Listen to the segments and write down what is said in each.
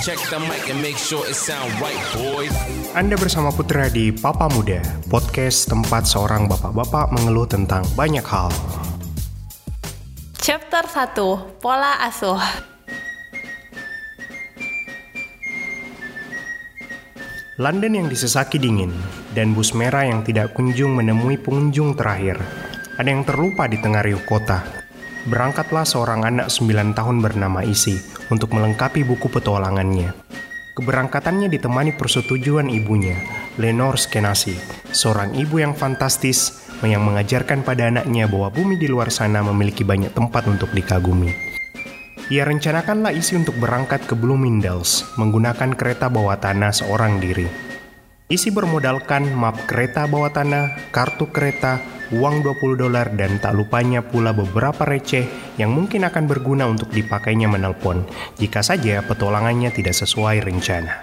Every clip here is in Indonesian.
Check the mic and make sure it sound right, boys. Anda bersama Putra di Papa Muda, podcast tempat seorang bapak-bapak mengeluh tentang banyak hal. Chapter 1 Pola Asuh London yang disesaki dingin, dan bus merah yang tidak kunjung menemui pengunjung terakhir. Ada yang terlupa di tengah riuh kota. Berangkatlah seorang anak 9 tahun bernama Isi untuk melengkapi buku petualangannya. Keberangkatannya ditemani persetujuan ibunya, Lenore Skenasi, seorang ibu yang fantastis yang mengajarkan pada anaknya bahwa bumi di luar sana memiliki banyak tempat untuk dikagumi. Ia rencanakanlah isi untuk berangkat ke Bloomingdale's menggunakan kereta bawah tanah seorang diri. Isi bermodalkan map kereta bawah tanah, kartu kereta, uang 20 dolar dan tak lupanya pula beberapa receh yang mungkin akan berguna untuk dipakainya menelpon jika saja petualangannya tidak sesuai rencana.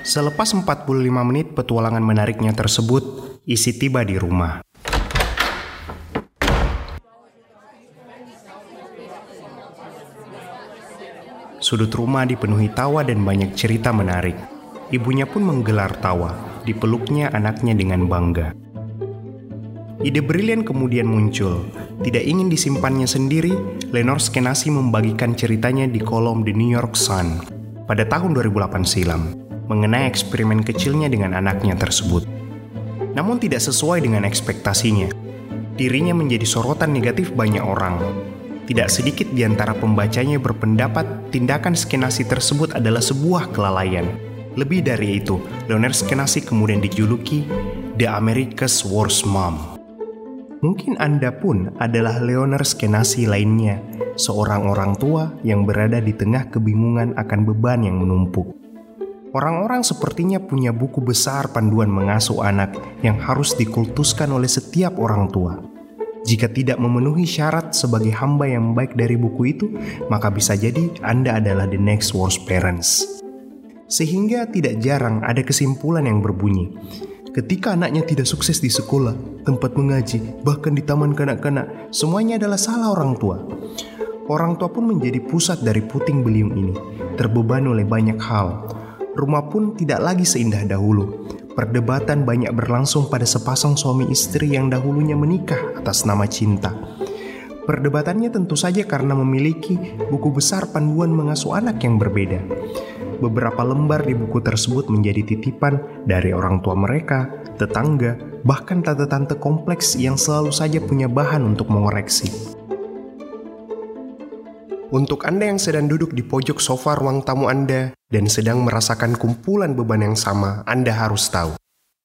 Selepas 45 menit petualangan menariknya tersebut, isi tiba di rumah. Sudut rumah dipenuhi tawa dan banyak cerita menarik. Ibunya pun menggelar tawa, dipeluknya anaknya dengan bangga. Ide brilian kemudian muncul. Tidak ingin disimpannya sendiri, Lenore Skenasi membagikan ceritanya di kolom The New York Sun pada tahun 2008 silam mengenai eksperimen kecilnya dengan anaknya tersebut. Namun tidak sesuai dengan ekspektasinya. Dirinya menjadi sorotan negatif banyak orang, tidak sedikit di antara pembacanya berpendapat tindakan skenasi tersebut adalah sebuah kelalaian. Lebih dari itu, Leonard Skenasi kemudian dijuluki The America's Worst Mom. Mungkin Anda pun adalah Leonard Skenasi lainnya, seorang orang tua yang berada di tengah kebingungan akan beban yang menumpuk. Orang-orang sepertinya punya buku besar panduan mengasuh anak yang harus dikultuskan oleh setiap orang tua. Jika tidak memenuhi syarat sebagai hamba yang baik dari buku itu, maka bisa jadi Anda adalah the next worst parents. Sehingga tidak jarang ada kesimpulan yang berbunyi, ketika anaknya tidak sukses di sekolah, tempat mengaji, bahkan di taman kanak-kanak, semuanya adalah salah orang tua. Orang tua pun menjadi pusat dari puting beliung ini, terbeban oleh banyak hal. Rumah pun tidak lagi seindah dahulu, Perdebatan banyak berlangsung pada sepasang suami istri yang dahulunya menikah atas nama cinta. Perdebatannya tentu saja karena memiliki buku besar panduan mengasuh anak yang berbeda. Beberapa lembar di buku tersebut menjadi titipan dari orang tua mereka, tetangga, bahkan tante-tante kompleks yang selalu saja punya bahan untuk mengoreksi. Untuk Anda yang sedang duduk di pojok sofa ruang tamu Anda, dan sedang merasakan kumpulan beban yang sama, Anda harus tahu.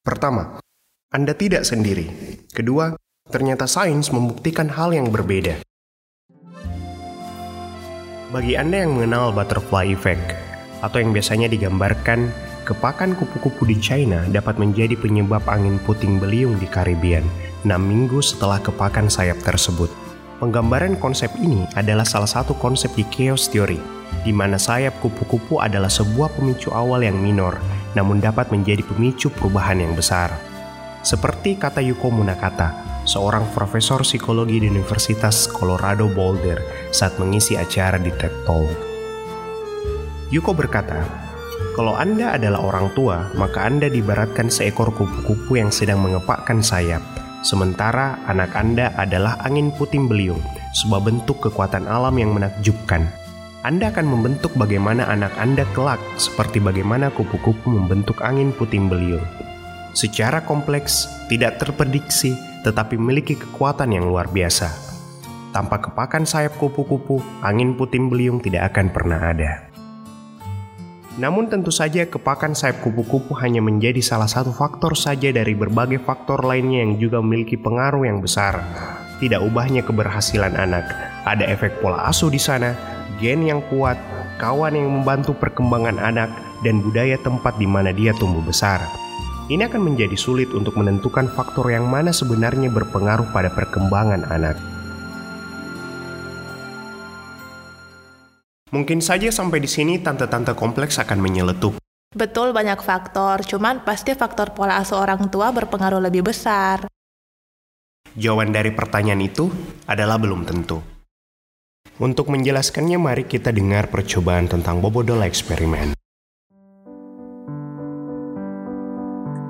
Pertama, Anda tidak sendiri. Kedua, ternyata sains membuktikan hal yang berbeda. Bagi Anda yang mengenal butterfly effect, atau yang biasanya digambarkan kepakan kupu-kupu di China dapat menjadi penyebab angin puting beliung di Karibian 6 minggu setelah kepakan sayap tersebut. Penggambaran konsep ini adalah salah satu konsep di chaos theory, di mana sayap kupu-kupu adalah sebuah pemicu awal yang minor, namun dapat menjadi pemicu perubahan yang besar. Seperti kata Yuko Munakata, seorang profesor psikologi di Universitas Colorado Boulder saat mengisi acara di TED Talk. Yuko berkata, kalau Anda adalah orang tua, maka Anda dibaratkan seekor kupu-kupu yang sedang mengepakkan sayap, sementara anak Anda adalah angin puting beliung, sebuah bentuk kekuatan alam yang menakjubkan. Anda akan membentuk bagaimana anak Anda kelak, seperti bagaimana kupu-kupu membentuk angin puting beliung. Secara kompleks, tidak terprediksi, tetapi memiliki kekuatan yang luar biasa. Tanpa kepakan sayap kupu-kupu, angin puting beliung tidak akan pernah ada. Namun tentu saja kepakan sayap kupu-kupu hanya menjadi salah satu faktor saja dari berbagai faktor lainnya yang juga memiliki pengaruh yang besar. Tidak ubahnya keberhasilan anak, ada efek pola asuh di sana, gen yang kuat, kawan yang membantu perkembangan anak, dan budaya tempat di mana dia tumbuh besar. Ini akan menjadi sulit untuk menentukan faktor yang mana sebenarnya berpengaruh pada perkembangan anak. Mungkin saja sampai di sini tante-tante kompleks akan menyeletup. Betul banyak faktor, cuman pasti faktor pola asuh orang tua berpengaruh lebih besar. Jawaban dari pertanyaan itu adalah belum tentu. Untuk menjelaskannya, mari kita dengar percobaan tentang Bobodol eksperimen.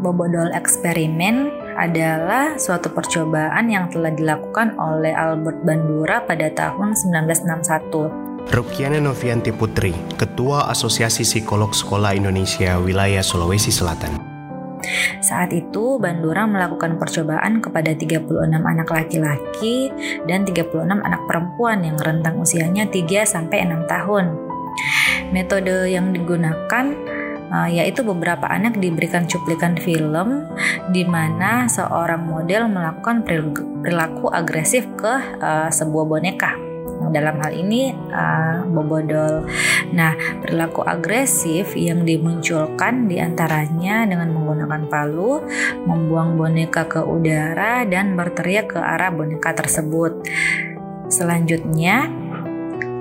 Bobodol eksperimen adalah suatu percobaan yang telah dilakukan oleh Albert Bandura pada tahun 1961. Rukiana Novianti Putri, Ketua Asosiasi Psikolog Sekolah Indonesia Wilayah Sulawesi Selatan. Saat itu Bandura melakukan percobaan kepada 36 anak laki-laki dan 36 anak perempuan yang rentang usianya 3 sampai 6 tahun. Metode yang digunakan uh, yaitu beberapa anak diberikan cuplikan film di mana seorang model melakukan perilaku agresif ke uh, sebuah boneka. Dalam hal ini uh, bobodol. Nah, perilaku agresif yang dimunculkan di antaranya dengan menggunakan palu, membuang boneka ke udara dan berteriak ke arah boneka tersebut. Selanjutnya,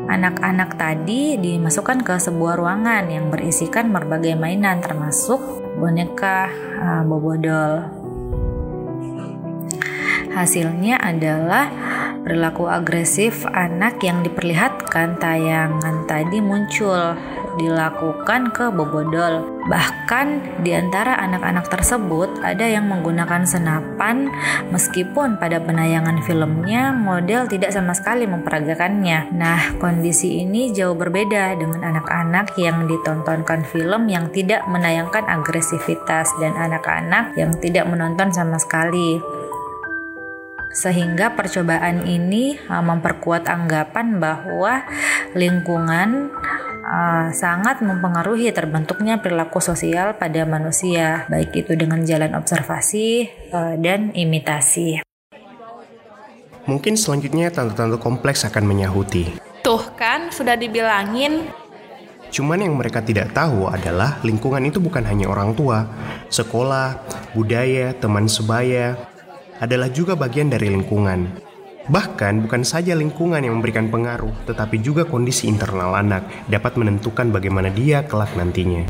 Anak-anak tadi dimasukkan ke sebuah ruangan yang berisikan berbagai mainan termasuk boneka uh, bobodol. Hasilnya adalah perilaku agresif anak yang diperlihatkan tayangan tadi muncul dilakukan ke Bobodol. Bahkan di antara anak-anak tersebut ada yang menggunakan senapan meskipun pada penayangan filmnya model tidak sama sekali memperagakannya. Nah, kondisi ini jauh berbeda dengan anak-anak yang ditontonkan film yang tidak menayangkan agresivitas dan anak-anak yang tidak menonton sama sekali sehingga percobaan ini uh, memperkuat anggapan bahwa lingkungan uh, sangat mempengaruhi terbentuknya perilaku sosial pada manusia, baik itu dengan jalan observasi uh, dan imitasi. Mungkin selanjutnya tante-tante kompleks akan menyahuti. Tuh kan, sudah dibilangin. Cuman yang mereka tidak tahu adalah lingkungan itu bukan hanya orang tua, sekolah, budaya, teman sebaya, adalah juga bagian dari lingkungan. Bahkan bukan saja lingkungan yang memberikan pengaruh, tetapi juga kondisi internal anak dapat menentukan bagaimana dia kelak nantinya.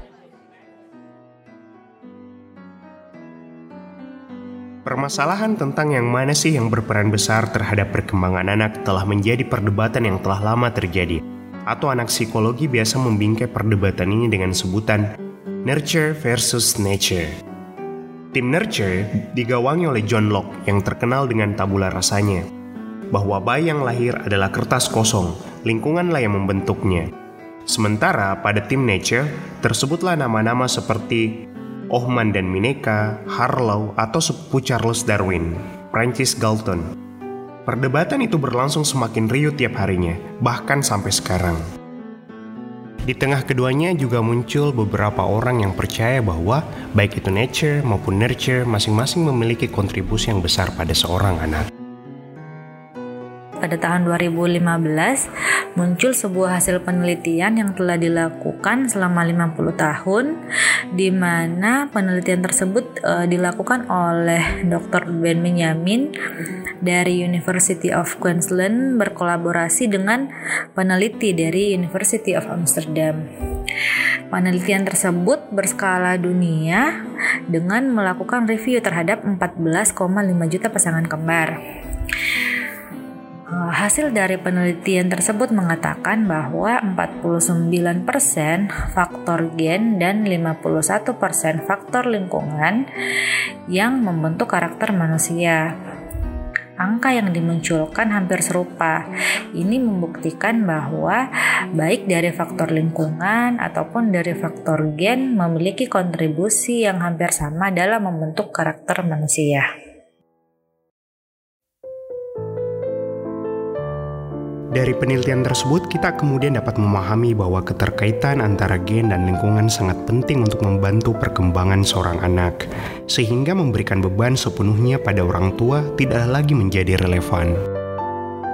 Permasalahan tentang yang mana sih yang berperan besar terhadap perkembangan anak telah menjadi perdebatan yang telah lama terjadi. Atau anak psikologi biasa membingkai perdebatan ini dengan sebutan nurture versus nature. Tim nurture digawangi oleh John Locke yang terkenal dengan tabula rasanya, bahwa bayi yang lahir adalah kertas kosong, lingkunganlah yang membentuknya. Sementara pada tim Nature, tersebutlah nama-nama seperti Ohman dan Mineka, Harlow, atau sepupu Charles Darwin, Francis Galton. Perdebatan itu berlangsung semakin riuh tiap harinya, bahkan sampai sekarang. Di tengah keduanya juga muncul beberapa orang yang percaya bahwa baik itu nature maupun nurture masing-masing memiliki kontribusi yang besar pada seorang anak. Pada tahun 2015 muncul sebuah hasil penelitian yang telah dilakukan selama 50 tahun di mana penelitian tersebut uh, dilakukan oleh Dr. Ben Benjamin dari University of Queensland berkolaborasi dengan peneliti dari University of Amsterdam. Penelitian tersebut berskala dunia dengan melakukan review terhadap 14,5 juta pasangan kembar. Hasil dari penelitian tersebut mengatakan bahwa 49% faktor gen dan 51% faktor lingkungan yang membentuk karakter manusia. Angka yang dimunculkan hampir serupa. Ini membuktikan bahwa baik dari faktor lingkungan ataupun dari faktor gen memiliki kontribusi yang hampir sama dalam membentuk karakter manusia. Dari penelitian tersebut, kita kemudian dapat memahami bahwa keterkaitan antara gen dan lingkungan sangat penting untuk membantu perkembangan seorang anak, sehingga memberikan beban sepenuhnya pada orang tua tidak lagi menjadi relevan.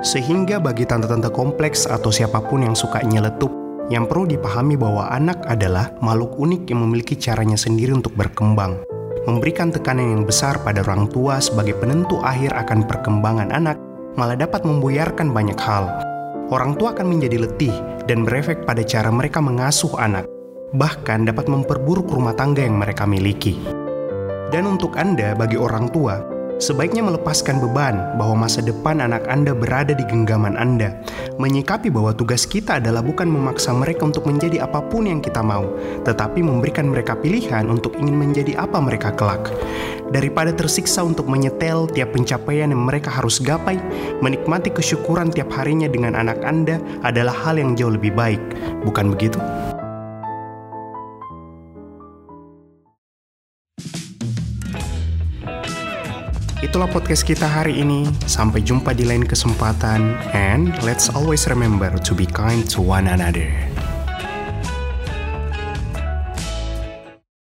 Sehingga bagi tante-tante kompleks atau siapa pun yang suka nyeletup, yang perlu dipahami bahwa anak adalah makhluk unik yang memiliki caranya sendiri untuk berkembang, memberikan tekanan yang besar pada orang tua sebagai penentu akhir akan perkembangan anak malah dapat membuyarkan banyak hal, orang tua akan menjadi letih dan berefek pada cara mereka mengasuh anak, bahkan dapat memperburuk rumah tangga yang mereka miliki. Dan untuk Anda, bagi orang tua, Sebaiknya melepaskan beban bahwa masa depan anak Anda berada di genggaman Anda. Menyikapi bahwa tugas kita adalah bukan memaksa mereka untuk menjadi apa pun yang kita mau, tetapi memberikan mereka pilihan untuk ingin menjadi apa mereka kelak. Daripada tersiksa untuk menyetel tiap pencapaian yang mereka harus gapai, menikmati kesyukuran tiap harinya dengan anak Anda adalah hal yang jauh lebih baik. Bukan begitu? Itulah podcast kita hari ini. Sampai jumpa di lain kesempatan. And let's always remember to be kind to one another.